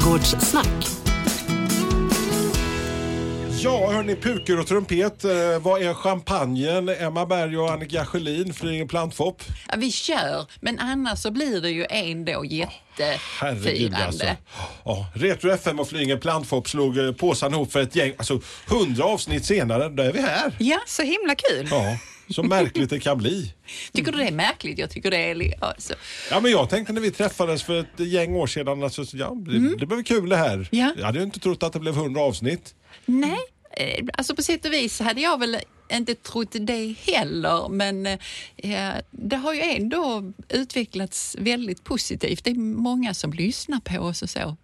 Trädgårdssnack. Ja, hörni, puker och trumpet. Eh, vad är champagnen? Emma Berg och Annika Sjölin, Flyinge Plantfopp. Ja, vi kör, men annars så blir det ju en då jättefirande. alltså. Ja, Retro FM och Flyinge Plantfopp slog eh, påsarna ihop för ett gäng. Alltså, hundra avsnitt senare, då är vi här. Ja, Så himla kul. Ja, så märkligt det kan bli. tycker du det är märkligt? Jag tycker det är... Alltså. Ja, men jag tänkte när vi träffades för ett gäng år sedan, alltså, ja, det, det blev kul det här. Mm. Ja. Jag hade ju inte trott att det blev hundra avsnitt. Nej, eh, alltså på sätt och vis hade jag väl inte trott det heller, men eh, det har ju ändå utvecklats väldigt positivt. Det är många som lyssnar på oss och så.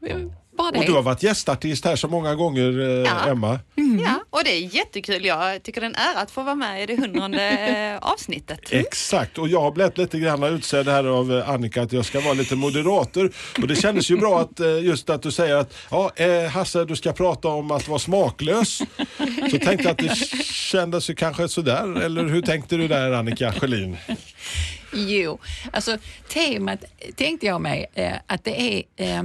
Bara det. Och du har varit gästartist här så många gånger, eh, Ja. Emma. Ja, och det är jättekul. Jag tycker det är en ära att få vara med i det hundrade avsnittet. Exakt, och jag har blivit lite grann utsedd här av eh, Annika att jag ska vara lite moderator. Och det kändes ju bra att eh, just att du säger att ja, eh, Hasse du ska prata om att vara smaklös. Så tänkte jag att det kändes ju kanske sådär, eller hur tänkte du där Annika Sjölin? Jo, alltså temat tänkte jag mig eh, att det är eh,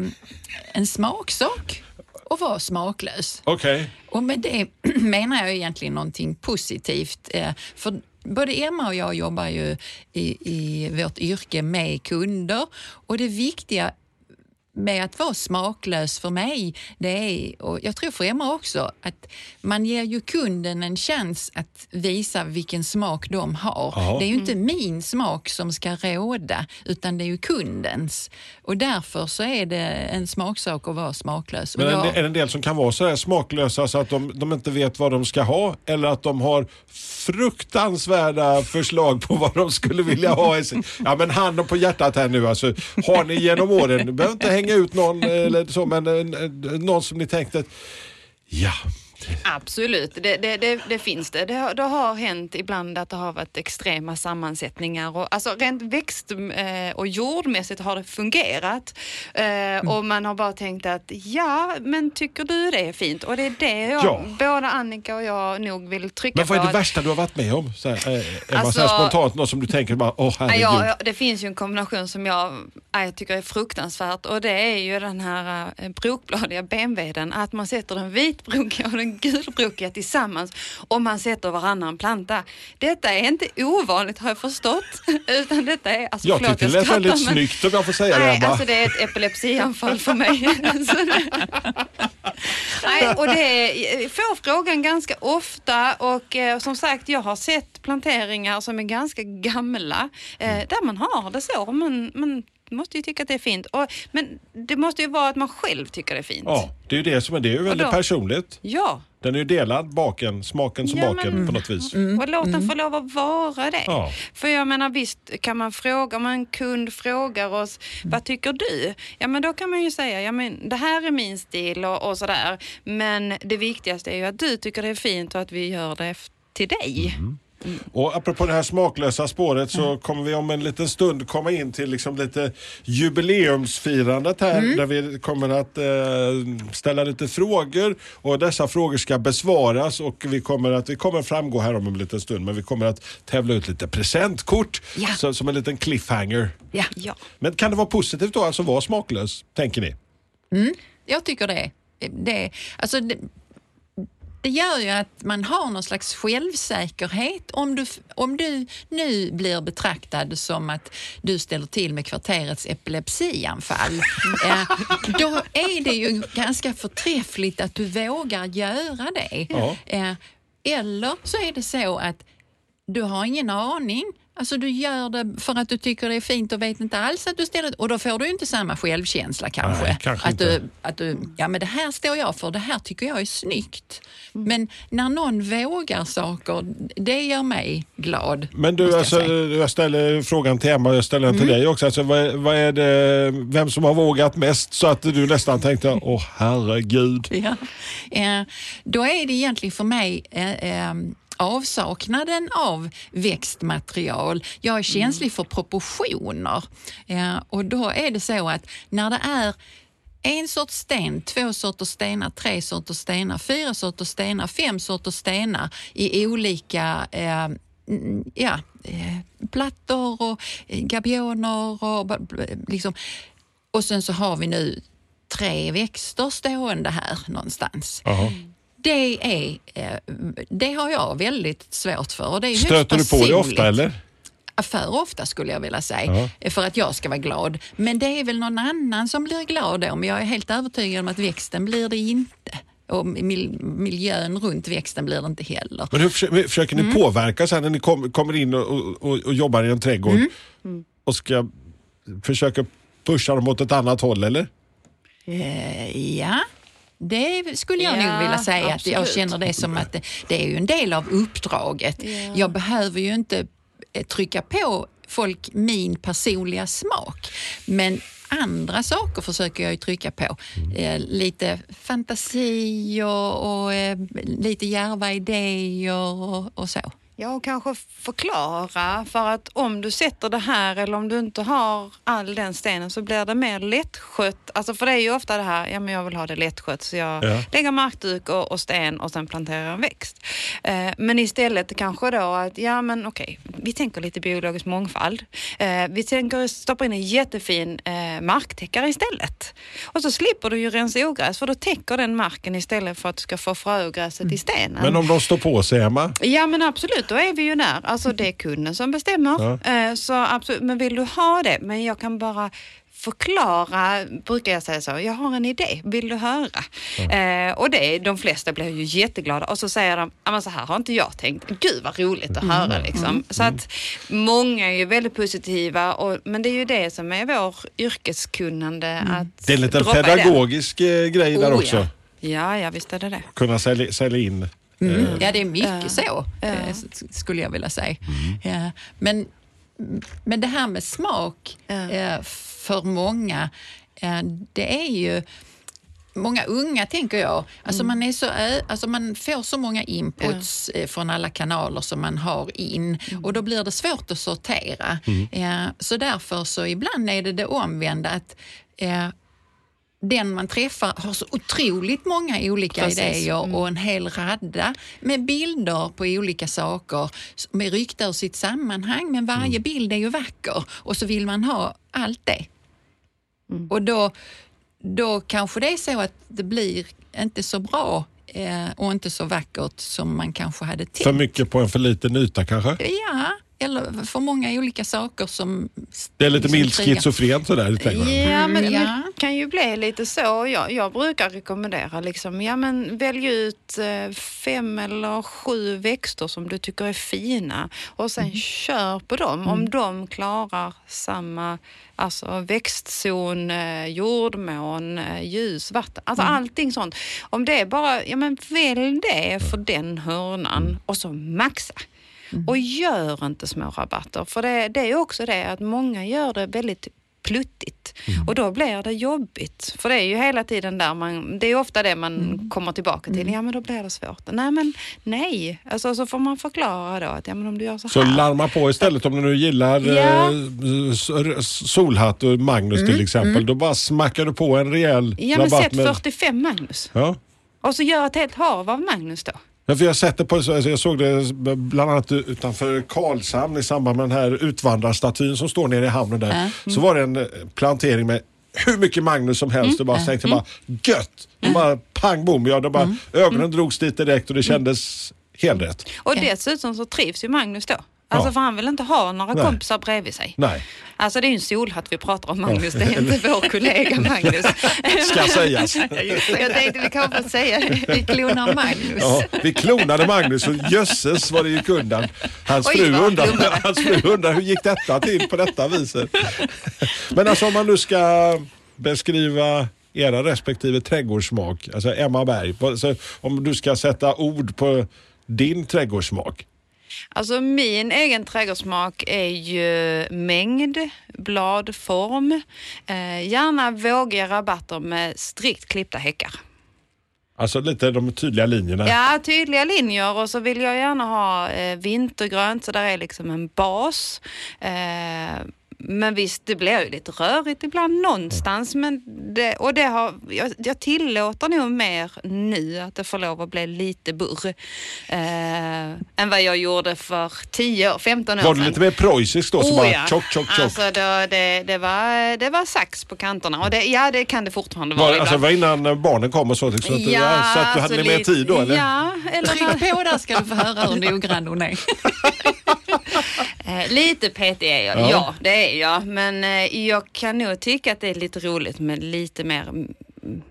en smaksak att vara smaklös. Okej, Och med det menar jag egentligen någonting positivt. eh, För både Emma och jag jobbar ju i, i vårt yrke med kunder och det viktiga med att vara smaklös för mig, det är, och jag tror för Emma också, att man ger ju kunden en chans att visa vilken smak de har. Ja. Det är ju inte min smak som ska råda, utan det är ju kundens. Och därför så är det en smaksak att vara smaklös. Men jag- är det en del som kan vara så här smaklösa så att de, de inte vet vad de ska ha eller att de har fruktansvärda förslag på vad de skulle vilja ha i sin... Ja men handen på hjärtat här nu alltså. Har ni genom åren, ni behöver inte hänga slänga ut någon eh, eller så men eh, eh, någon som ni tänkte att ja. Absolut, det, det, det, det finns det. Det har, det har hänt ibland att det har varit extrema sammansättningar. Och, alltså rent växt eh, och jordmässigt har det fungerat. Eh, Och man har bara tänkt att ja, men tycker du det är fint? Och det är det jag, Ja. både Annika och jag nog vill trycka Men vad är på. det att- värsta du har varit med om? Så här, eh, Emma, så här Alltså- spontant, något som du tänker bara, åh herregud. ja, det finns ju en kombination som jag, ja, jag tycker är fruktansvärt och det är ju den här brokbladiga benveden. Att man sätter den vitbrokiga och den gulbrokiga tillsammans och man sätter varannan planta. Detta är inte ovanligt har jag förstått. Utan detta är, alltså, Jag tyckte det lät väldigt men- snyggt om jag får säga det Nej, alltså det är ett epilepsianfall för mig. Så det... Nej, och det är, får frågan ganska ofta och eh, som sagt jag har sett planteringar som är ganska gamla eh, där man har det så. Man, man måste ju tycka att det är fint. Och, men det måste ju vara att man själv tycker det är fint. Ja, det är ju det som är, det är ju väldigt då? personligt. Ja, Den är ju delad, baken, smaken som Ja, baken men- på något vis. och låt den få lov att vara det. Ja. För jag menar visst kan man fråga, om en kund frågar oss, vad tycker du? Ja men då kan man ju säga, ja men det här är min stil och, och sådär. Men det viktigaste är ju att du tycker det är fint och att vi gör det till dig. Mm. Och apropå det här smaklösa spåret så kommer vi om en liten stund komma in till liksom lite jubileumsfirandet här där vi kommer att eh, ställa lite frågor och dessa frågor ska besvaras och vi kommer att, vi kommer framgå här om en liten stund men vi kommer att tävla ut lite presentkort Ja. så, som en liten cliffhanger. Ja. Ja. Men kan det vara positivt då alltså att vara smaklös, tänker ni? Jag tycker det. det, alltså det det gör ju att man har någon slags självsäkerhet. Om du, om du nu blir betraktad som att du ställer till med kvarterets epilepsianfall, eh, då är det ju ganska förträffligt att du vågar göra det. Ja. Eh, eller så är det så att du har ingen aning. Alltså du gör det för att du tycker det är fint och vet inte alls att du ställer Och då får du inte samma självkänsla kanske. Nej, kanske att, inte. du, att du, ja men det här står jag för, det här tycker jag är snyggt. Men när någon vågar saker, det gör mig glad. Men du, jag alltså, jag ställer frågan till Emma och jag ställer den till dig också. Alltså, vad, vad är det, vem som har vågat mest så att du nästan tänkte, åh herregud. Ja. Eh, då är det egentligen för mig eh, eh, avsaknaden av växtmaterial. Jag är känslig för proportioner eh, och då är det så att när det är en sorts sten, två sorters stenar, tre sorters stenar, fyra sorters stenar, fem sorters stenar i olika eh, mm, ja, eh, plattor och eh, gabioner och liksom. Och sen så har vi nu tre växter stående här någonstans. Jaha. Det, är, eh, det har jag väldigt svårt för. Och det är Stöter du på det ofta eller? För ofta skulle jag vilja säga, för att jag ska vara glad. Men det är väl någon annan som blir glad då, men jag är helt övertygad om att växten blir det inte. Och mil- miljön runt växten blir det inte heller. Men hur försöker, försöker Mm. ni påverka sen när ni kom, kommer in och, och, och jobbar i en trädgård Mm. och ska försöka pusha dem åt ett annat håll eller? Eh, ja, det skulle jag Ja, nog vilja säga. Att jag känner det som att det, det är ju en del av uppdraget. Ja. Jag behöver ju inte eh, trycka på folk min personliga smak. Men andra saker försöker jag ju trycka på. Eh, lite fantasi och, och eh, lite djärva idéer och, och så. Ja, och kanske förklara för att om du sätter det här eller om du inte har all den stenen så blir det mer lättskött. Alltså för det är ju ofta det här, ja men jag vill ha det lättskött så jag Ja. lägger markduk och, och sten och sen planterar en växt. Eh, men istället kanske då att, ja men okej, vi tänker lite biologisk mångfald. Eh, vi tänker stoppa in en jättefin eh, marktäckare istället. Och så slipper du ju rensa ogräs för då täcker den marken istället för att du ska få fröogräset i stenen. Men om de står på sig Emma? Ja men absolut, då är vi ju där. Alltså det är kunden som bestämmer. Eh, Så absolut, men vill du ha det? Men jag kan bara förklara, brukar jag säga så, jag har en idé, vill du höra? Eh, och det, de flesta blir ju jätteglada och så säger de, "Ja, men så här har inte jag tänkt, gud vad roligt att höra liksom. Så att många är ju väldigt positiva, och, men det är ju det som är vår yrkeskunnande. Att Det är en liten pedagogisk eh, grej där Oh, också. ja. Ja, ja visst är det det. Kunna sälja, sälja in. Mm. Ja, det är mycket Ja. så, Ja. eh, skulle jag vilja säga. Ja, men, men det här med smak Ja. eh, för många, eh, det är ju Många unga tänker jag, alltså man, är så, alltså man får så många inputs eh, från alla kanaler som man har in och då blir det svårt att sortera. Eh, så därför så ibland är det det omvända att eh, den man träffar har så otroligt många olika Precis. idéer och en hel radda med bilder på olika saker med ryckta ur sitt sammanhang. Men varje bild är ju vacker och så vill man ha allt det. Och då, då kanske det är så att det blir inte så bra eh, och inte så vackert som man kanske hade tänkt. För mycket på en för liten yta kanske? Ja, eller för många olika saker som... Det är lite liksom milt schizofrent sådär trädgården. Ja, men Mm, ja. men det kan ju bli lite så. Jag, jag brukar rekommendera liksom, ja men välj ut eh, fem eller sju växter som du tycker är fina och sen kör på dem. Om de klarar samma alltså växtzon, eh, jordmån, eh, ljus, vatten, alltså allting sånt. Om det är bara, ja men välj det för den hörnan och så maxa. Och gör inte små rabatter, för det, det är också det att många gör det väldigt pluttigt och då blir det jobbigt. För det är ju hela tiden där man, det är ofta det man kommer tillbaka till. Ja men då blir det svårt. Nej men nej, alltså, så får man förklara då att ja, men om du gör så Så här. larma på istället om du nu gillar Ja. eh, Solhatt och Magnus till exempel. Då bara smackar du på en rejäl Ja men rabatt. sätt 45 Magnus Ja. och så gör ett helt hav av Magnus då. Ja, för jag, sett det på, jag såg det bland annat utanför Karlshamn i samband med den här utvandrarstatyn som står nere i hamnen där. Så var det en eh, plantering med hur mycket Magnus som helst och bara tänkte bara gött. Och bara pang bom, ja, det bara, ögonen drogs dit direkt och det kändes helt rätt. Och dessutom så trivs ju Magnus då. Alltså Ja. för han vill inte ha några Nej. kompisar bredvid sig. Nej, Alltså det är ju en solhatt vi pratar om Magnus, det är inte vår kollega Magnus. ska sägas. Jag tänkte vi kan få säga det. Vi klonar Magnus. Ja, vi klonade Magnus och jösses vad det gick undan. Hans fru, undrar, hans fru undrar hur gick detta till på detta viset. Men alltså om man nu ska beskriva era respektive trädgårdssmak, alltså Emma Berg, om du ska sätta ord på din trädgårdssmak. Alltså min egen trädgårdssmak är ju mängd, bladform, eh, gärna vågiga rabatter med strikt klippta häckar. Alltså lite de tydliga linjerna. Ja, tydliga linjer och så vill jag gärna ha eh, vintergrönt så där är liksom en bas. Eh, men visst, det blir ju lite rörigt ibland någonstans. Men det, och det har, jag, jag tillåter nog mer nu att det får lov att bli lite burr. Eh, än vad jag gjorde för 10 år, 15 år Var det sedan. lite mer preussiskt då? Så Oh, bara ja. tjock, tjock, tjock. Alltså det, det, det, var, det var sax på kanterna och det, ja det kan det fortfarande vara var, ibland. alltså, var innan barnen kom och så? Liksom, att, ja, så att du hade alltså mer lite- tid då eller? Ja, eller Tryck på där ska du få höra hur noggrann hon är. Eh, lite petig är jag, Ja. ja. det är jag. Men eh, jag kan nog tycka att det är lite roligt med lite mer, mm,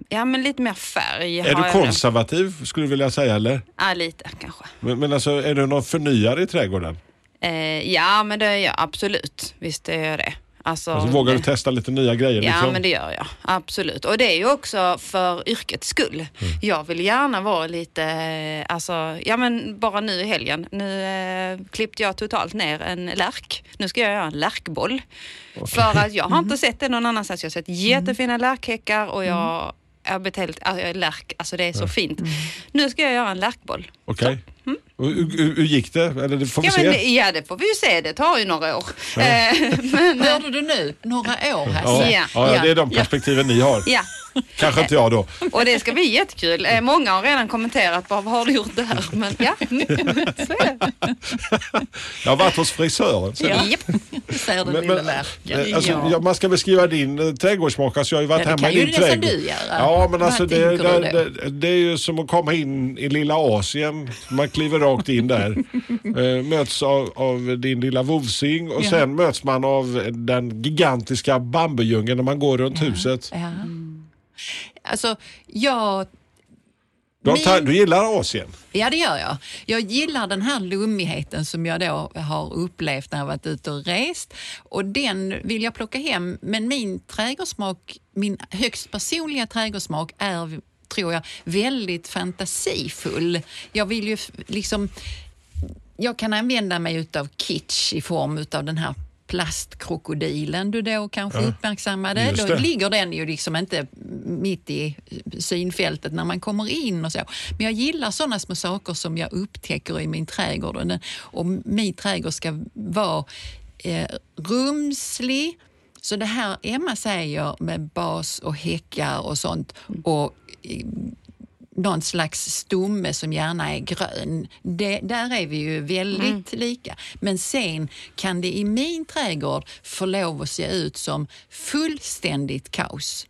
ja men lite mer färg. Är du konservativ skulle du vilja säga eller? Ja, lite kanske. Men, men alltså är du någon förnyare i trädgården? Eh, ja, men det är jag absolut. Visst är jag det. Alltså, Alltså, vågar du testa lite nya grejer? Ja, liksom? men det gör jag. Absolut. Och det är ju också för yrkets skull. Mm. Jag vill gärna vara lite, alltså, ja men bara nu i helgen. Nu eh, klippte jag totalt ner en lärk. Nu ska jag göra en lärkboll. För att jag har Mm. inte sett det någon annanstans. Jag har sett jättefina lärkhäckar och jag är betalt, alltså, jag är lärk, alltså det är så fint. Nu ska jag göra en lärkboll. Okej. Hur, hur, hur gick det? Eller det får vi. Ja, se? men, ja, det får vi ju se. Det tar ju några år. Eh, men, eh, Hörde du nu? Några år Ja. Hasse. Ja. Ja, ja, det är de Ja. perspektiven ni har. ja. Kanske inte jag då. Och det ska bli jättekul. Eh, Många har redan kommenterat bara, vad har du gjort där? Men ja, så är det. Jag har varit hos frisören. ser du. Ja. Japp, ser den Men, men, eh, alltså, Ja. ja, man ska beskriva din eh, trädgårdsmak. Alltså, jag har ju varit Ja, det hemma kan i ju din nästan trädgård. du göra. Ja, men alltså det, det, du det, det är ju som att komma in i lilla Asien. Man kliver rakt in där. möts av, av din lilla vovsing och Ja. sen möts man av den gigantiska bambudjungeln när man går runt huset. Ja. Alltså, jag... Min- ta, du gillar Asien? Ja, det gör jag. Jag gillar den här lummigheten som jag då har upplevt när jag varit ute och rest. Och den vill jag plocka hem. Men min trädgårdssmak, min högst personliga trädgårdssmak är, tror jag, väldigt fantasifull. Jag vill ju liksom... Jag kan använda mig utav kitsch i form utav den här plastkrokodilen du då kanske uppmärksammade. just Då ligger den ju liksom inte mitt i synfältet när man kommer in och så. Men jag gillar sådana små saker som jag upptäcker i min trädgård. Och min trädgård ska vara eh, rumslig. Så det här Emma säger med bas och häckar och sånt och eh, någon slags stomme som gärna är grön. Det, där är vi ju väldigt lika. Men sen kan det i min trädgård få lov att se ut som fullständigt kaos.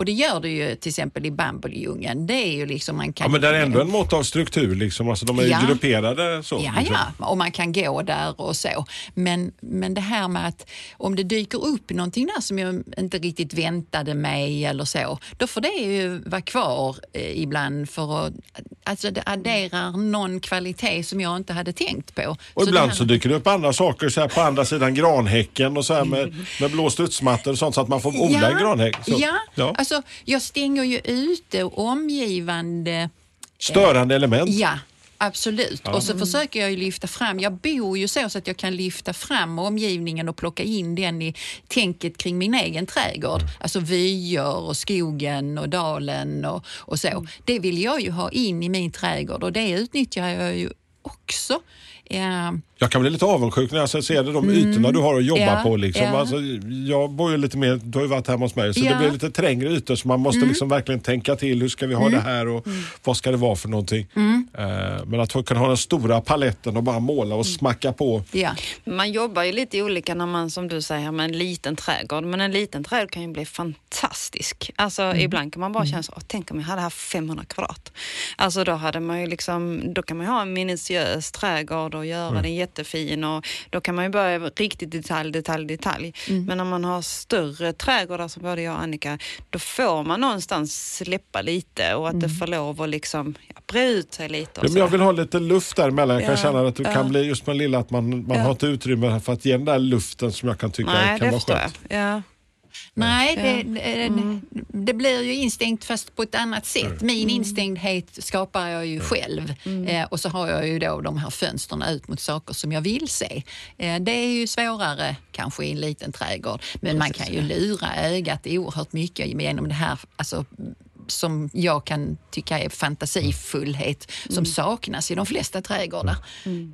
Och det gör det ju till exempel i bambuljungen. Det är ju liksom man kan... Ja, men det är ändå en mått av struktur. Liksom. Alltså, de är ju Ja. grupperade så. Ja, liksom. ja, och man kan gå där och så. Men, men det här med att om det dyker upp någonting där som jag inte riktigt väntade mig eller så, då får det ju vara kvar eh, ibland för att alltså det adderar någon kvalitet som jag inte hade tänkt på. Och Så ibland här- så dyker det upp andra saker så här på andra sidan granhäcken och så här med, med blå studsmattor och sånt så att man får odla en granhäck. Så, ja, ja. alltså jag stänger ju ute omgivande Störande element. Ja, absolut. Och så försöker jag ju lyfta fram, jag bor ju så, så att jag kan lyfta fram omgivningen och plocka in den i tänket kring min egen trädgård. Alltså vyer och skogen och dalen och, och så. Det vill jag ju ha in i min trädgård och det utnyttjar jag ju också. Eh, Jag kan bli lite avundsjuk när jag ser de ytorna du har att jobba Mm. Ja, på. Liksom. ja. Alltså, jag bor ju lite mer, du har ju varit hemma hos mig, så. Mm. det blir lite trängre ytor så man måste liksom verkligen tänka till. Hur ska vi ha det här och vad ska det vara för någonting? Mm. Eh, men att kunna ha den stora paletten och bara måla och smacka på. ja. Man jobbar ju lite olika när man, som du säger, med en liten trädgård. Men en liten trädgård kan ju bli fantastisk. Alltså Mm. ibland kan man bara känna så, "Åh, tänk om jag hade haft 500 kvadrat. Alltså då hade man ju liksom, då kan man ju ha en minutiös trädgård och göra Mm. den jättefin och då kan man ju börja riktigt detalj, detalj, detalj. Mm. Men när man har större trädgårdar som både jag och Annika, då får man någonstans släppa lite och att det Mm. får lov att liksom ja, bre ut sig lite. Ja, jag vill ha lite luft däremellan. Jag kan Ja, känna att det ja. kan bli just med lilla att man, man Ja. har inte utrymme för att ge den där luften som jag kan tycka Nej, kan det vara skönt. jag. Ja. Nej, det, det, det blir ju instängt fast på ett annat sätt. Min Mm. instängdhet skapar jag ju själv. Eh, och så har jag ju då de här fönstren ut mot saker som jag vill se. Eh, det är ju svårare kanske i en liten trädgård. Men man kan ju lura ögat oerhört mycket genom det här alltså, som jag kan tycka är fantasifullhet som saknas i de flesta trädgårdar.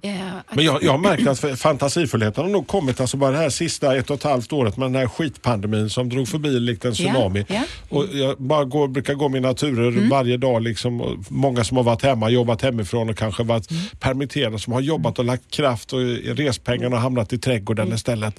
Eh, att- Men jag, jag har märkt att fantasifullheten har nog kommit alltså bara det här sista ett och ett halvt året med den här skitpandemin som drog förbi likt en tsunami. Ja, ja. Och jag bara går, brukar gå mina turer varje dag. Liksom, och många som har varit hemma, jobbat hemifrån och kanske varit permitterade som har jobbat och lagt kraft och respengarna har hamnat i trädgården istället.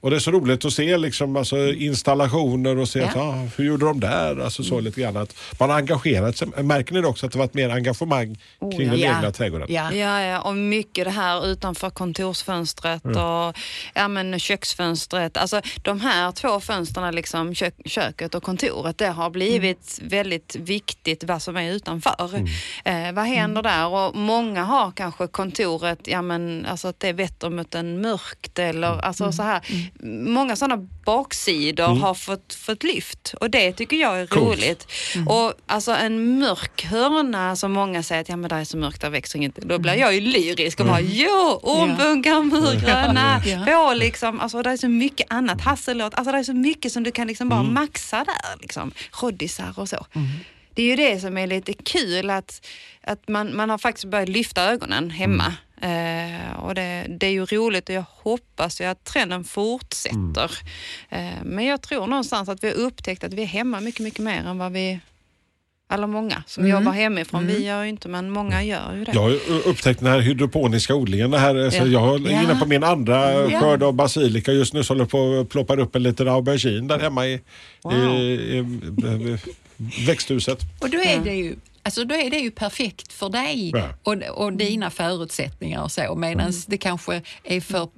Och det är så roligt att se liksom, alltså, installationer och se Ja. att, ah, hur gjorde de där? Alltså, så lite grann att man har engagerat sig. Märker ni också att det varit mer engagemang kring ja. den egna trädgården? Ja. Ja, ja, och mycket det här utanför kontorsfönstret och ja, men köksfönstret. Alltså de här två fönstren, liksom kök, köket och kontoret, det har blivit väldigt viktigt vad som är utanför. Eh, vad händer där? Och många har kanske kontoret, ja men alltså att det vetter mot en mörkt eller alltså så här. Många sådana baksidor har fått, fått lyft och det tycker jag är Coolt. roligt. Och alltså en mörk hörna som många säger att ja men där är så mörkt, där växer inget. Då blir jag ju lyrisk och bara jo, ormbunkar, murgröna, Ja. får liksom, alltså det är så mycket annat, hasselåt, alltså det är så mycket som du kan liksom bara maxa där liksom. Roddisar och så. Det är ju det som är lite kul att, att man, man har faktiskt börjat lyfta ögonen hemma. Eh, och det, det är ju roligt och jag hoppas ju att trenden fortsätter. Eh, men jag tror någonstans att vi har upptäckt att vi är hemma mycket, mycket mer än vad vi eller många som jobbar hemifrån. Vi gör ju inte, men många gör ju det. Jag har upptäckt den här hydroponiska odlingen. Det här, så Ja. jag är Ja. inne på min andra Ja. skörd av basilika just nu så håller på att ploppa upp en liten aubergine där hemma i, Wow. i, i, i växthuset. Och då är, det ju, alltså då är det ju perfekt för dig Ja. och, och dina förutsättningar och så. Medan det kanske är för,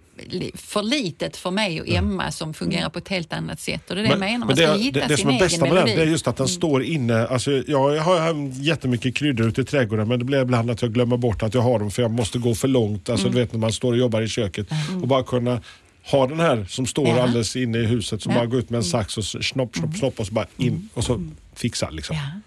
för litet för mig och Emma som fungerar på ett helt annat sätt. Och det är det jag menar, man ska det, hitta det, det sin som är bästa med den det är just att den står inne. Alltså, jag har jättemycket kryddor ute i trädgården men det blir ibland att jag glömmer bort att jag har dem för jag måste gå för långt. Alltså, Du vet när man står och jobbar i köket och bara kunna ha den här som står Ja. alldeles inne i huset som Ja. bara går ut med en sax och snopp, snopp, snopp och så bara in och så fixa liksom. Ja.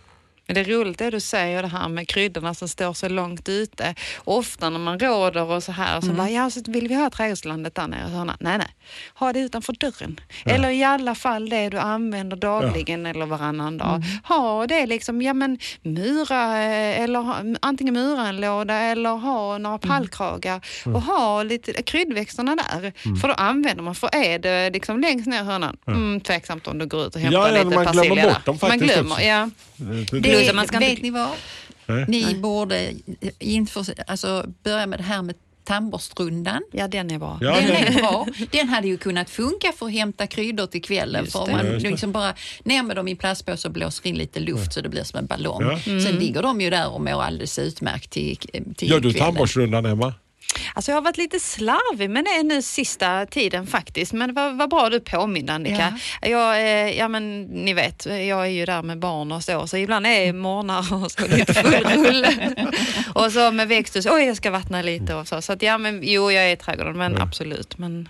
Men det är roligt det du säger det här med kryddorna som står så långt ute. Ofta när man råder och så här så bara, ja så vill vi ha trädgårdslandet där nere? Så, nej, nej, ha det utanför dörren. Eller i alla fall det du använder dagligen eller varannan dag. Ha det liksom, ja men mura eh, eller antingen mura en låda eller ha några pallkragar och ha lite kryddväxterna där. För då använder man, för är det liksom längst ner i hörnan, mm, tveksamt om du går ut och hämtar Ja, ja, lite man glömmer persilja bort där. dem Man faktiskt glömmer, också. ja. Det- Det, Plus att man ska vet inte- ni vad? Nej. Ni borde inför, alltså, börja med det här med tandborstrundan. Ja, den är bra. Ja, den är bra. Den hade ju kunnat funka för att hämta kryddor till kvällen. Just för man Ja, liksom bara ner med dem i plastpåse och blåser in lite luft så det blir som en ballong. Ja. Sen ligger de ju där och mår alldeles utmärkt till, till Gör du tandborstrundan Emma? Alltså jag har varit lite slarvig med det nu sista tiden faktiskt. Men vad vad bra du påminner Annika. Jag, eh, ja men ni vet, jag är ju där med barn och så. Så ibland är morgnar och så lite full rulle. och så med växthus, oj jag ska vattna lite och så. Så att ja men jo jag är i trädgården men absolut. Men...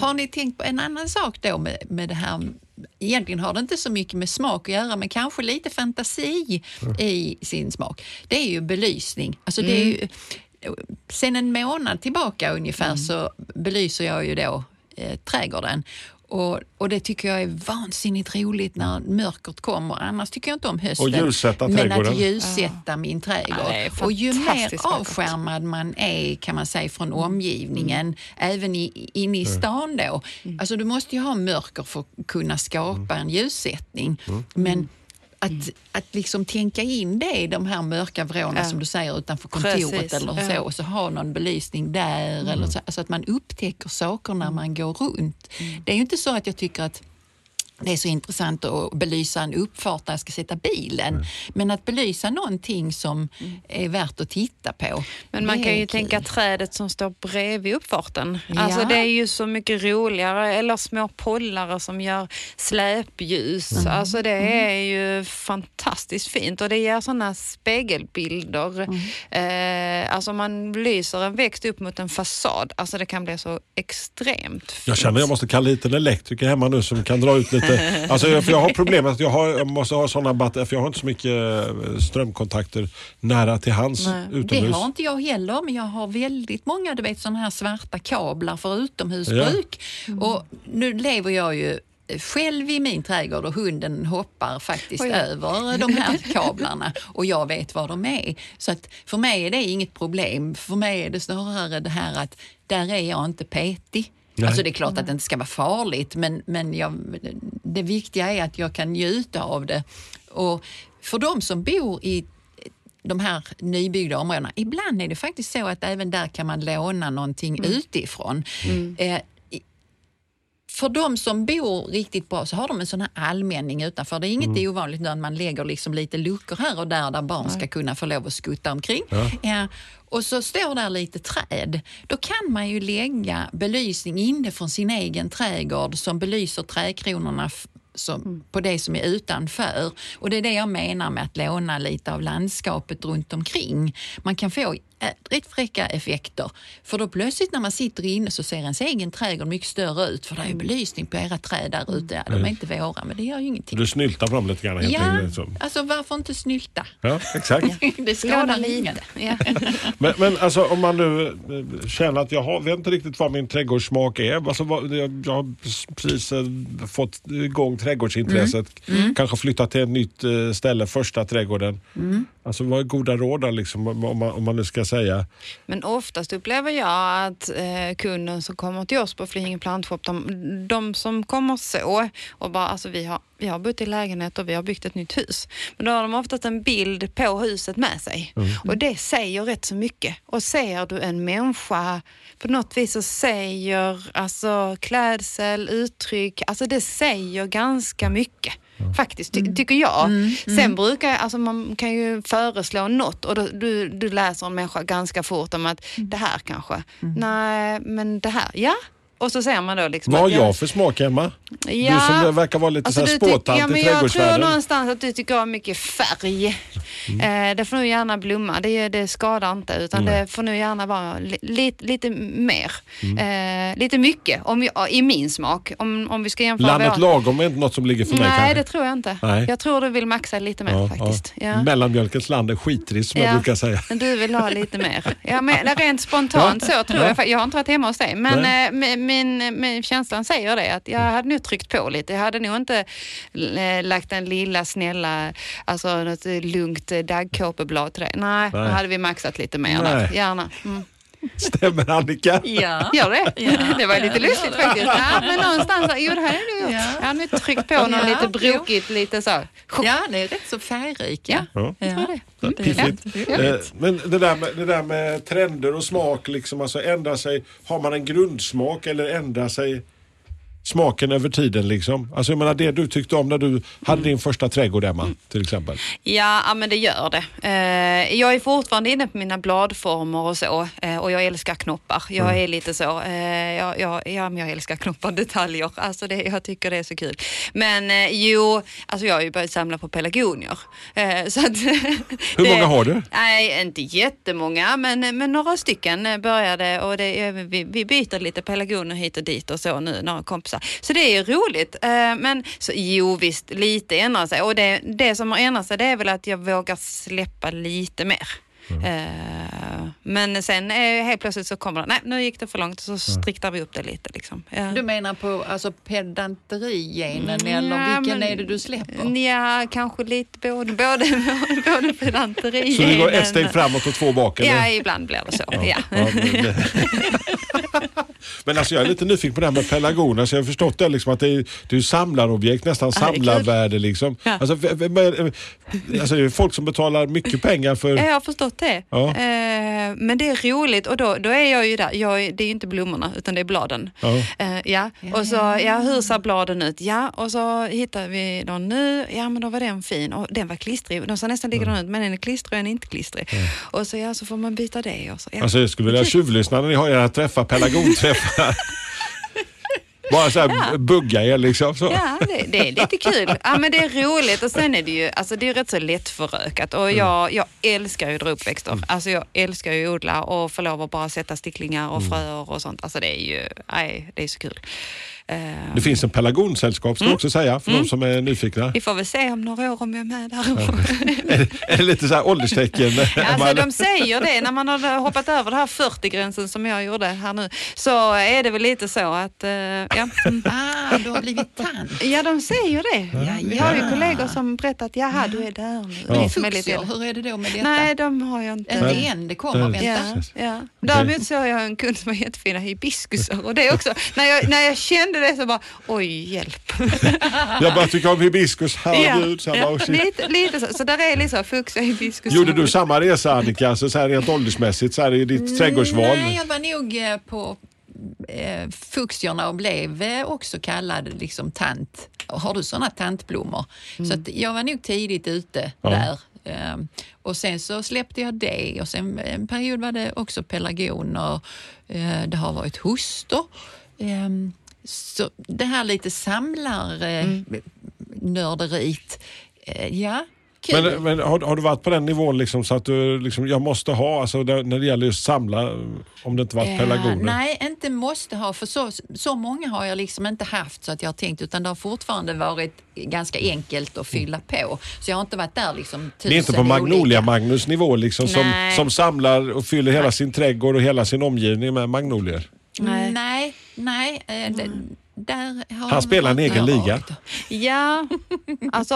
Har ni tänkt på en annan sak då med, med det här? Egentligen har det inte så mycket med smak att göra men kanske lite fantasi i sin smak. Det är ju belysning. Alltså det är ju, sen en månad tillbaka ungefär så belyser jag ju då eh, trädgården. Och, och det tycker jag är vansinnigt roligt när mörkret kommer. Annars tycker jag inte om hösten. Och ljussätta men trädgården. att ljussätta min trädgård. Ja, och ju mer avskärmad man är kan man säga från omgivningen, även i, inne i stan då. Alltså du måste ju ha mörker för att kunna skapa en ljussättning. Men att, att liksom tänka in det i de här mörka vrårna Ja. som du säger utanför kontoret Precis, eller så ja. och så ha någon belysning där. Eller så, alltså att man upptäcker saker när man går runt. Det är ju inte så att jag tycker att det är så intressant att belysa en uppfart där jag ska sätta bilen. Mm. Men att belysa någonting som är värt att titta på. Men man kan ju kul. tänka trädet som står bredvid uppfarten. Ja. Alltså det är ju så mycket roligare. Eller små pollare som gör släpljus. Mm. Alltså det är ju fantastiskt fint och det ger sådana spegelbilder. Mm. Eh, alltså man lyser en växt upp mot en fasad. Alltså det kan bli så extremt fint. Jag känner jag måste kalla hit en elektriker hemma nu som kan dra ut lite. Alltså, jag- för jag har problemet att jag, har, jag måste ha sådana batterier för jag har inte så mycket eh, strömkontakter nära till hands Nej, Det utomhus. har inte jag heller, men jag har väldigt många du vet, sådana här svarta kablar för utomhusbruk. Och nu lever jag ju själv i min trädgård och hunden hoppar faktiskt Oj. över de här kablarna och jag vet var de är. Så att för mig är det inget problem. För mig är det snarare det här att där är jag inte petig. Nej. Alltså det är klart att det inte ska vara farligt men, men jag, det viktiga är att jag kan njuta av det. Och för de som bor i de här nybyggda områdena, ibland är det faktiskt så att även där kan man låna någonting utifrån. Eh, i- för de som bor riktigt bra så har de en sån här allmänning utanför. Det är inget ovanligt att man lägger liksom lite luckor här och där där barn ska kunna få lov att skutta omkring. Ja. Och så står där lite träd. Då kan man ju lägga belysning inne från sin egen trädgård som belyser trädkronorna som, på det som är utanför. Och det är det jag menar med att låna lite av landskapet runt omkring. Man kan få rätt fräcka effekter. För då plötsligt när man sitter inne så ser ens egen trädgård mycket större ut för det är ju belysning på era träd där ute. Ja, de är inte våra men det gör ju ingenting. Du snyltar fram lite grann helt Ja, enkelt. Så. alltså varför inte snylta? Ja, exakt. Det skadar ingen. lite. Ja. Men, men alltså om man nu eh, känner att jag har, vet inte riktigt vad min trädgårdssmak är. Alltså, vad, jag, jag har precis eh, fått igång trädgårdsintresset. Mm. Kanske flyttat till ett nytt eh, ställe, första trädgården. Mm. Alltså vad är goda råd liksom, om, man, om man nu ska säga? Men oftast upplever jag att eh, kunden som kommer till oss på Flyinge Plantshop, de, de som kommer så och bara, alltså vi har, vi har bott i lägenhet och vi har byggt ett nytt hus. Men då har de oftast en bild på huset med sig och det säger rätt så mycket. Och ser du en människa på något vis så säger alltså klädsel, uttryck, alltså det säger ganska mycket. Faktiskt, ty- tycker jag. Sen brukar jag, alltså man kan ju föreslå något och då, du, du läser en människa ganska fort om att det här kanske, nej men det här, ja. Och så ser man då liksom Vad har jag för smak hemma? Ja. Du som verkar vara lite Alltså, så här spåtant ja, i Jag tror någonstans att du tycker om mycket färg. Mm. Eh, det får nog gärna blomma, det, det skadar inte utan det får nog gärna vara li, lite, lite mer. Mm. Eh, lite mycket om i min smak. Om, om vi ska jämföra Landet våra- lagom är inte något som ligger för mig Nej, kanske. det tror jag inte. Nej. Jag tror du vill maxa lite mer Ja, faktiskt. ja. Ja. Mellanmjölkens land är skittrist som jag Ja. brukar säga. Men du vill ha lite mer. Ja, men rent spontant så tror jag. Jag har inte varit hemma hos dig. Men min, min, känslan säger det att jag hade nog tryckt på lite. Jag hade nog inte eh, lagt en lilla snälla, alltså något lugnt eh, daggkåpeblad till dig. Nej, Nej. då hade vi maxat lite mer. Gärna. Mm. Stämmer Annika? Ja. Gör det? Ja. Det var lite Ja, lustigt faktiskt. Ja, men någonstans, jo det hade jag nog gjort. Ja. Jag hade nog tryckt på något Ja, lite brokigt, lite så. ja, det är rätt så färgrika. Ja. Jag tror det. Mm, är Piffigt. är Eh. Men det där, med, det där med trender och smak, liksom, alltså ändra sig. Har man en grundsmak eller ändrar sig smaken över tiden? Liksom? Alltså, jag menar, det du tyckte om när du hade din första trädgård Emma, till exempel. Ja, ja, men det gör det. Eh, jag är fortfarande inne på mina bladformer och så eh, och jag älskar knoppar. Jag är lite så, eh, jag, jag, ja, men jag älskar knoppar, detaljer. Alltså det, jag tycker det är så kul. Men eh, jo, alltså jag har ju börjat samla på pelargonier. Eh, så att, Hur många har du? Nej, inte jättemånga, men, men några stycken eh, började och det, är- vi, vi byter lite pelargonier hit och dit och så nu, några kompisar. Så det är roligt. Eh, Men så, jo visst, lite ändrar sig och det, det som har ändrat sig det är väl att jag vågar släppa lite mer. Eh, Men sen helt plötsligt så kommer det, nej nu gick det för långt så striktar vi upp det lite. Liksom. Ja. Du menar på alltså pedanterigenen Mm, eller ja, vilken men- är det du släpper? Ja, kanske lite både, både, både pedanteri. Så du går ett steg framåt och två bak? Eller? Ja, ibland blir det så. Ja. Ja, men alltså jag är lite nyfiken på det här med pelargoner. Så jag har förstått det liksom att det är, det är samlarobjekt, nästan Ja, det är kul. samlarvärde. Liksom. Ja. Alltså, alltså det är folk som betalar mycket pengar för... Jag har förstått det. Ja. Eh, men det är roligt och då, då är jag ju där. Jag, det är ju inte blommorna utan det är bladen. Ja. Eh, ja. Och så, ja, hur ser bladen ut? Ja, och så hittar vi någon nu. Ja, men då var den fin och den var klistrig. De ser nästan likadana ut, men den är klistrig och en är inte klistrig. Och så, ja, så får man byta det. Och så, ja. Alltså jag skulle vilja tjuvlyssna när ni har era träffar, pelargonträffar. Bara så här bugga er liksom. Så. Ja, det, det är lite kul. Ja, men det är roligt och sen är det ju alltså det är rätt så lättförökat och jag, jag älskar ju att dra upp växter. Alltså jag älskar ju att odla och få lov att bara sätta sticklingar och fröer och sånt. Alltså det är ju, nej, det är så kul. Eh, Det finns en pelargonsällskap ska jag också säga för de som är nyfikna. vi får väl se om några år om jag är med där. Är det, är det lite så här ålderstecken? Alltså de säger det, när man har hoppat över det här 40-gränsen som jag gjorde här nu, så är det väl lite så att, eh, ja. Mm. Ah, du har blivit tant. Ja, de säger det. Ja, Jag har ju kollegor som berättat, jaha, du är där nu. Ja. Är som är lite hur är det då med detta? Nej, de har jag inte. Inte än, det kommer. Vänta. Ja, ja. Däremot såg jag en kund som har jättefina hibiskusar och det också. När jag, när jag kände det så bara, oj hjälp. Jag bara tycker om hibiskus, herregud. Så bara, oh, shit. lite, lite så. Så där är liksom fuxia hibiskus. Gjorde du samma resa Annika, alltså, så här rent åldersmässigt, så här i ditt trädgårdsval? Nej, jag var nog eh, på eh, fuxierna och blev eh, också kallad liksom tant. Har du sådana tantblommor? Så att jag var nog tidigt ute Ja. där. Eh, och sen så släppte jag det och sen en period var det också pelargoner. Det har varit hoster. Eh, så det här lite samlarnörderiet, eh, ja, kul. Men, men har, har du varit på den nivån liksom, så att du liksom, jag måste ha, alltså, när det gäller just samla, om det inte varit pelargoner? Eh, nej, inte måste ha, för så, så många har jag liksom inte haft så att jag har tänkt, utan det har fortfarande varit ganska enkelt att fylla på. Så jag har inte varit där liksom tusen det är inte på. Magnolia-Magnus nivå liksom, som, som samlar och fyller hela sin trädgård och hela sin omgivning med magnolier. Nej. Nej, nej. eh, det, där har Han spelar en egen liga. Ja, alltså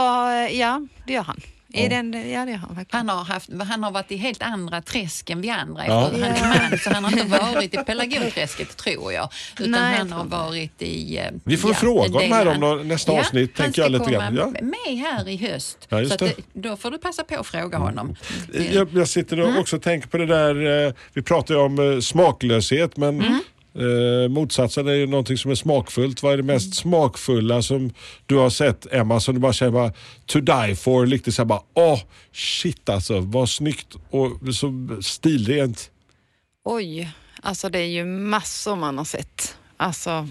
ja, det gör han. I den, ja, det gör han. Han har, haft, han har varit i helt andra träsk än vi andra. Ja. Han är man, så han har inte varit i pelargonträsket tror jag. Utan Nej, han har varit i... eh, Vi får fråga en om del här om nästa avsnitt, han tänker jag lite grann. Ja. med här i höst. Ja, så att, det. då får du passa på att fråga honom. Jag, jag sitter och också tänker på det där, eh, vi pratar ju om eh, smaklöshet men eh, motsatsen är ju någonting som är smakfullt. Vad är det mest smakfulla som du har sett Emma som du bara känner bara to die for? Lite såhär bara åh shit alltså vad snyggt och så stilrent. Oj, alltså det är ju massor man har sett. Alltså,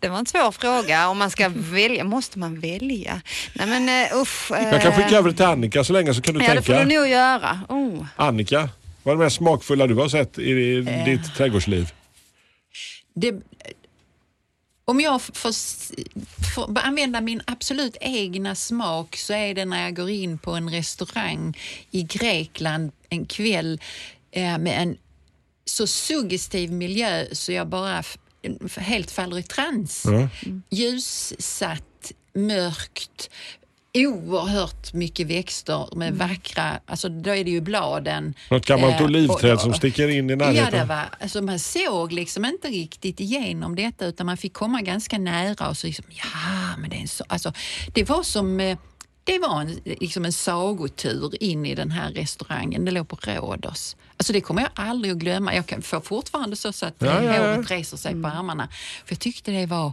det var en svår fråga. Om man ska välja, måste man välja? Nej men uh, usch. Jag kan skicka över det till Annika så länge så kan du Ja, det får tänka. du nog göra. Oh. Annika, vad är det mest smakfulla du har sett i, i ditt trädgårdsliv? Det, om jag får, får använda min absolut egna smak så är det när jag går in på en restaurang i Grekland en kväll eh, med en så suggestiv miljö så jag bara helt faller i trans. Ja. Ljussatt, mörkt, oerhört mycket växter med vackra, alltså då är det ju bladen. Något gammalt Eh, olivträd och- som sticker in i Ja, närheten? det var, alltså man såg liksom inte riktigt igenom detta utan man fick komma ganska nära och så liksom, ja, men det är en så, alltså, det var som eh, det var en, liksom en sagotur in i den här restaurangen. Det låg på Rhodos. Alltså det kommer jag aldrig att glömma. Jag kan, får fortfarande så, så att Ja, ja, ja. håret reser sig på armarna. För jag tyckte det var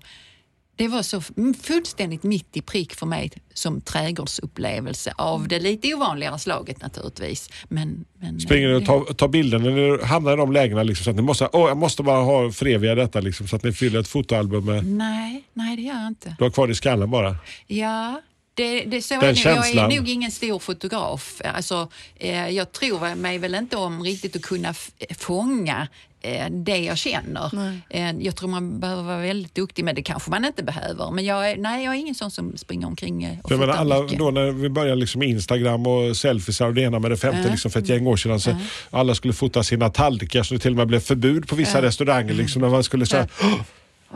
det var så fullständigt mitt i prick för mig som trädgårdsupplevelse av det lite ovanligare slaget naturligtvis. Men, men, Springer ni och det- tar, tar bilder när ni hamnar i de lägena liksom, så att ni måste, åh, jag måste bara ha föreviga detta liksom, så att ni fyller ett fotoalbum med, Nej, nej det gör jag inte. du har kvar det i skallen bara. Ja, det, det så Den är det. Jag känslan. är nog ingen stor fotograf. Alltså, eh, jag tror mig väl inte om riktigt att kunna fånga eh, det jag känner. Eh, jag tror man behöver vara väldigt duktig, men det kanske man inte behöver. Men jag är, nej, jag är ingen sån som springer omkring eh, och jag menar, fotar alla, mycket. då när vi började liksom med Instagram och selfiesar och det ena med det femte liksom för ett gäng år sedan. Så Alla skulle fota sina tallrikar så det till och med blev förbud på vissa restauranger. Liksom, när man skulle, här,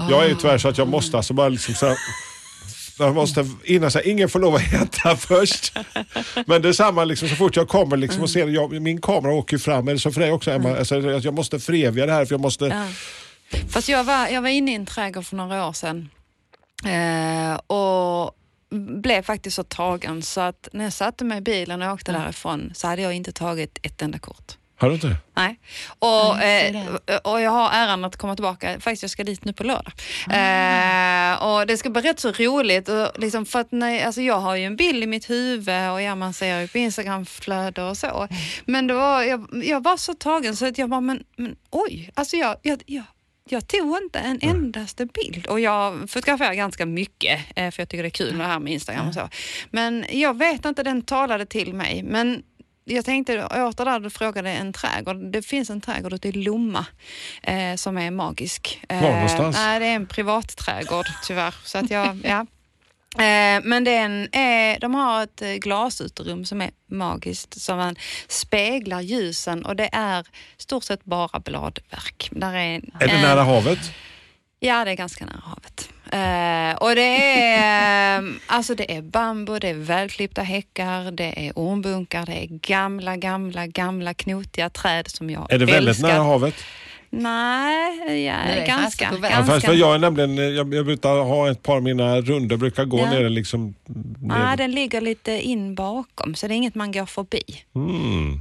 Jag är ju tyvärr så att jag måste alltså bara liksom så här, Man måste innan sig, ingen får lov att äta först. Men det är samma liksom, så fort jag kommer liksom, och ser, jag, min kamera åker ju fram, eller så för dig också Emma, alltså, att jag måste föreviga det här för jag måste... Ja. Fast jag var, jag var inne i en trädgård för några år sedan eh, och blev faktiskt så tagen så att när jag satte mig i bilen och åkte därifrån så hade jag inte tagit ett enda kort. Har du inte? Nej. Och, Nej, eh, och jag har äran att komma tillbaka. Faktiskt, jag ska dit nu på lördag. Ah. Eh, och det ska bli rätt så roligt. Och liksom för att när, alltså jag har ju en bild i mitt huvud och ja, man ser ju på Instagramflöde och så. Mm. Men det var, jag, jag var så tagen så att jag bara, men, men oj, alltså jag, jag, jag jag tog inte en endaste bild och jag fotograferar ganska mycket eh, för jag tycker det är kul det här med Instagram och så. Men jag vet inte, den talade till mig. Men jag tänkte åter där du frågade en trädgård. Det finns en trädgård ute i Lomma eh, som är magisk. Eh, Var någonstans? Nej, det är en privat trädgård tyvärr. Så att jag, ja. Eh, men det är eh, de har ett eh, glasuterum som är magiskt, som man speglar ljusen och det är stort sett bara bladverk. Där är, Är det nära havet? Ja, det är ganska nära havet. Eh, och det är, eh, alltså det är bambu, det är välklippta häckar, det är ormbunkar, det är gamla, gamla, gamla knotiga träd som jag Är det väldigt älskar. nära havet? Nej, ja, Nu är ganska. Ja, ganska. fast för jag är nämligen, jag, jag brukar ha ett par av mina runder, brukar gå Ja. ner liksom. Ja, Ner. den ligger lite in bakom, så det är inget man går förbi. Mm.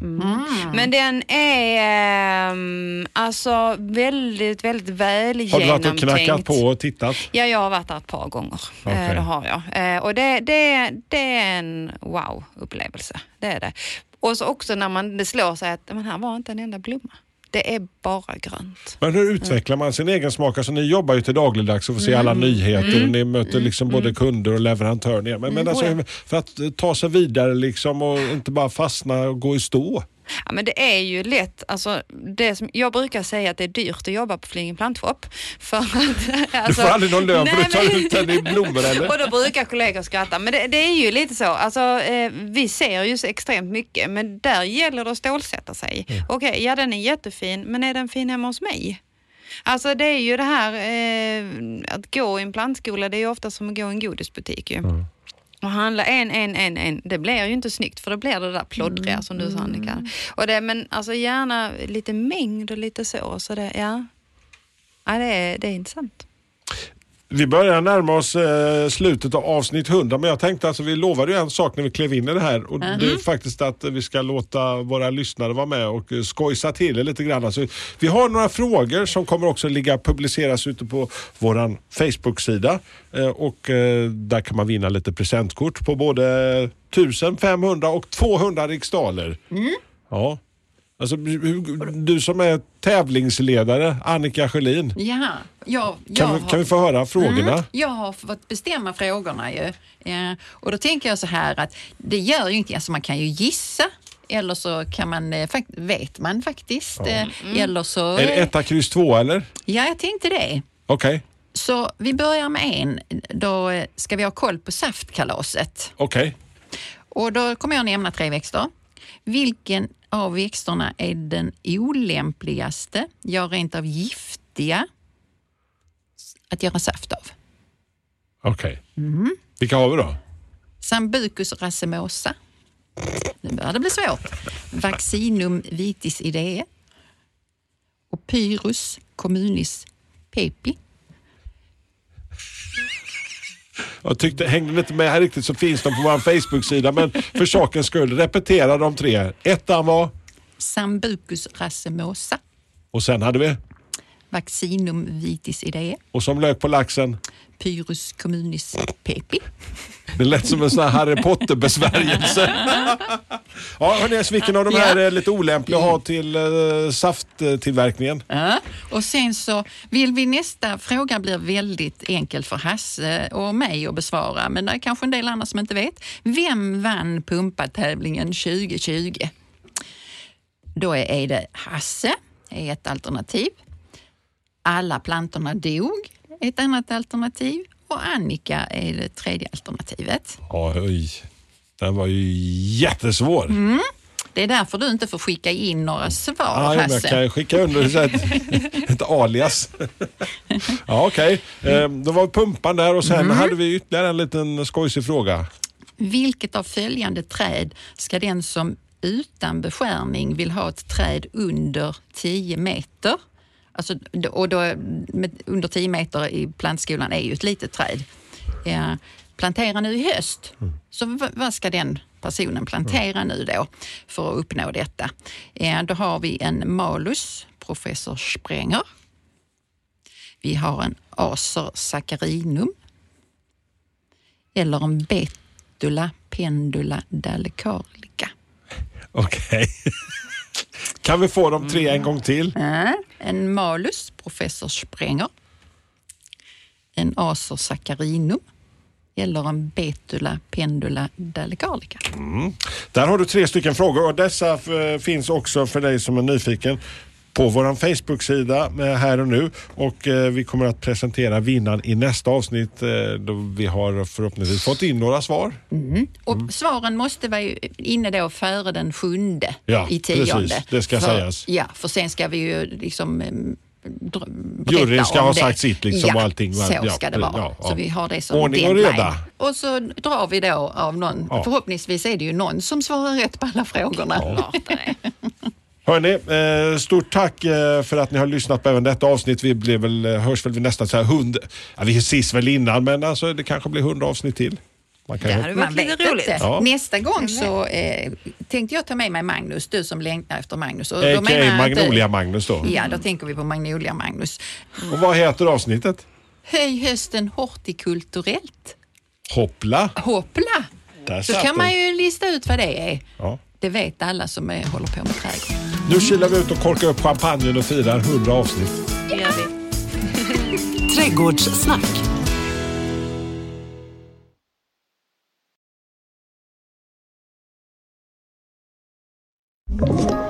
Men den är ehm, alltså väldigt, väldigt väl Har du varit och knackat på och tittat? Ja, jag har varit där ett par gånger. Eh, det har jag. Eh, och det, det, det är en wow-upplevelse. Det är det. Och så också när man, det slår sig att men här var inte en enda blomma. Det är bara grönt. Men hur utvecklar man sin egen smak? Alltså, ni jobbar ju till dagligdags och får se Mm. alla nyheter och ni möter liksom både kunder och leverantörer. Men, Mm. men alltså, Oh, för att ta sig vidare liksom och inte bara fastna och gå i stå. Ja, men det är ju lätt, alltså, det som, jag brukar säga att det är dyrt att jobba på Flying Plantshop. För att, Du alltså, får aldrig någon lön för du tar men- ut den i blommor eller? Och då brukar kollegor skratta. Men det, det är ju lite så. Alltså, eh, vi ser ju så extremt mycket, men där gäller det att stålsätta sig. Okej, ja den är jättefin, men är den fin hemma hos mig? Alltså det är ju det här eh, att gå i en plantskola, det är ju ofta som att gå i en godisbutik ju. Och handla en, en, en, en, det blir ju inte snyggt för då blir det där ploddriga som du sa Annika. Och det, men alltså gärna lite mängd och lite så. så det, ja. Ja, det, är, det är intressant. Vi börjar närma oss eh, slutet av avsnitt 100 men jag tänkte alltså vi lovade ju en sak när vi klev in i det här och det är faktiskt att vi ska låta våra lyssnare vara med och eh, skojsa till det lite grann. Alltså, vi har några frågor som kommer också ligga publiceras ute på våran Facebook-sida eh, och eh, där kan man vinna lite presentkort på både 1000, 500 och 200 riksdaler. Ja. Alltså, du som är tävlingsledare, Annika Sjölin, Ja, jag, jag kan, vi, har- kan vi få höra frågorna? Mm, jag har fått bestämma frågorna ju. Eh, och då tänker jag så här att det gör ju inte, alltså man kan ju gissa eller så kan man, eh, vet man faktiskt. Eh, eller så... Är det etta, kryss, två eller? Ja, jag tänkte det. Okej, Så vi börjar med en. Då eh, ska vi ha koll på saftkalaset. okej. Och då kommer jag nämna tre växter. Vilken av växterna är den olämpligaste, ja rent av giftiga, att göra saft av? Okej. Mm. Vilka har vi då? Sambucus racemosa. Nu börjar det bli svårt. Vaccinum vitis idee. Och Pyrus communis pepi. Jag tyckte, hängde inte med här riktigt så finns de på vår Facebook-sida men för sakens skull, repetera de tre. Ettan var Sambucus racemosa. och sen hade vi Vaccinum vitis idee. och som lök på laxen. Pyrus communis pepi. Det lät som en sån här Harry Potter-besvärjelse. ja, hörni, vilken av de här är lite olämplig att ha till uh, safttillverkningen? Ja. Och sen så vill vi nästa fråga blir väldigt enkel för Hasse och mig att besvara, men det är kanske en del andra som inte vet. Vem vann pumpatävlingen 2020? Då är är det Hasse, är ett alternativ. Alla plantorna dog, ett annat alternativ. Och Annika är det tredje alternativet. Oj. Den var ju jättesvår. Det är därför du inte får skicka in några svar, Ja, men jag Hasse. kan skicka under ett, ett alias. ja, Okej, eh, då var pumpan där och sen hade vi ytterligare en liten skojsig fråga. Vilket av följande träd ska den som utan beskärning vill ha ett träd under 10 meter, alltså, och då, med, under 10 meter i plantskolan är ju ett litet träd, eh, plantera nu i höst. Så v- vad ska den personen plantera nu då för att uppnå detta? Eh, då har vi en malus, professor Sprenger. Vi har en acer saccharinum eller en betula pendula dalecarlica. Okej. kan vi få de tre en gång till? Äh, en malus, professor Sprenger. En acer saccharinum eller en betula pendula dalecarlica. Där har du tre stycken frågor och dessa eh, finns också för dig som är nyfiken på vår Facebook-sida eh, här och nu och eh, vi kommer att presentera vinnaren i nästa avsnitt eh, då vi har förhoppningsvis fått in några svar. Och svaren måste vara inne då före den sjunde Ja, i tionde. precis. Det ska för, sägas. Ja, för sen ska vi ju liksom Juryn ska ha det. sagt sitt liksom ja, allting. så Ja, ska det vara. ja, ja. Så vi har det som Ordning och reda. Och så drar vi då av någon, förhoppningsvis är det ju någon som svarar rätt på alla frågorna. Hörni, eh, stort tack eh, för att ni har lyssnat på även detta avsnitt. Vi blir väl, eh, hörs väl nästan så här hund... Ja, vi ses väl innan men alltså, det kanske blir hundra avsnitt till. Man kan Det hade Man varit lite roligt. Ja. Nästa gång så eh, tänkte jag ta med mig Magnus, du som längtar efter Magnus. Och då A.k.a. menar Magnolia-Magnus då. Ja, då tänker vi på Magnolia Magnus. Och vad heter avsnittet? Höj hösten hortikulturellt. Hoppla! Hoppla! Där Så kan man den. ju lista ut vad det är. Ja. Det vet alla som är, håller på med trädgård. Nu kilar vi ut och korkar upp champagnen och firar 100 avsnitt. Det gör vi. Trädgårdssnack. Ett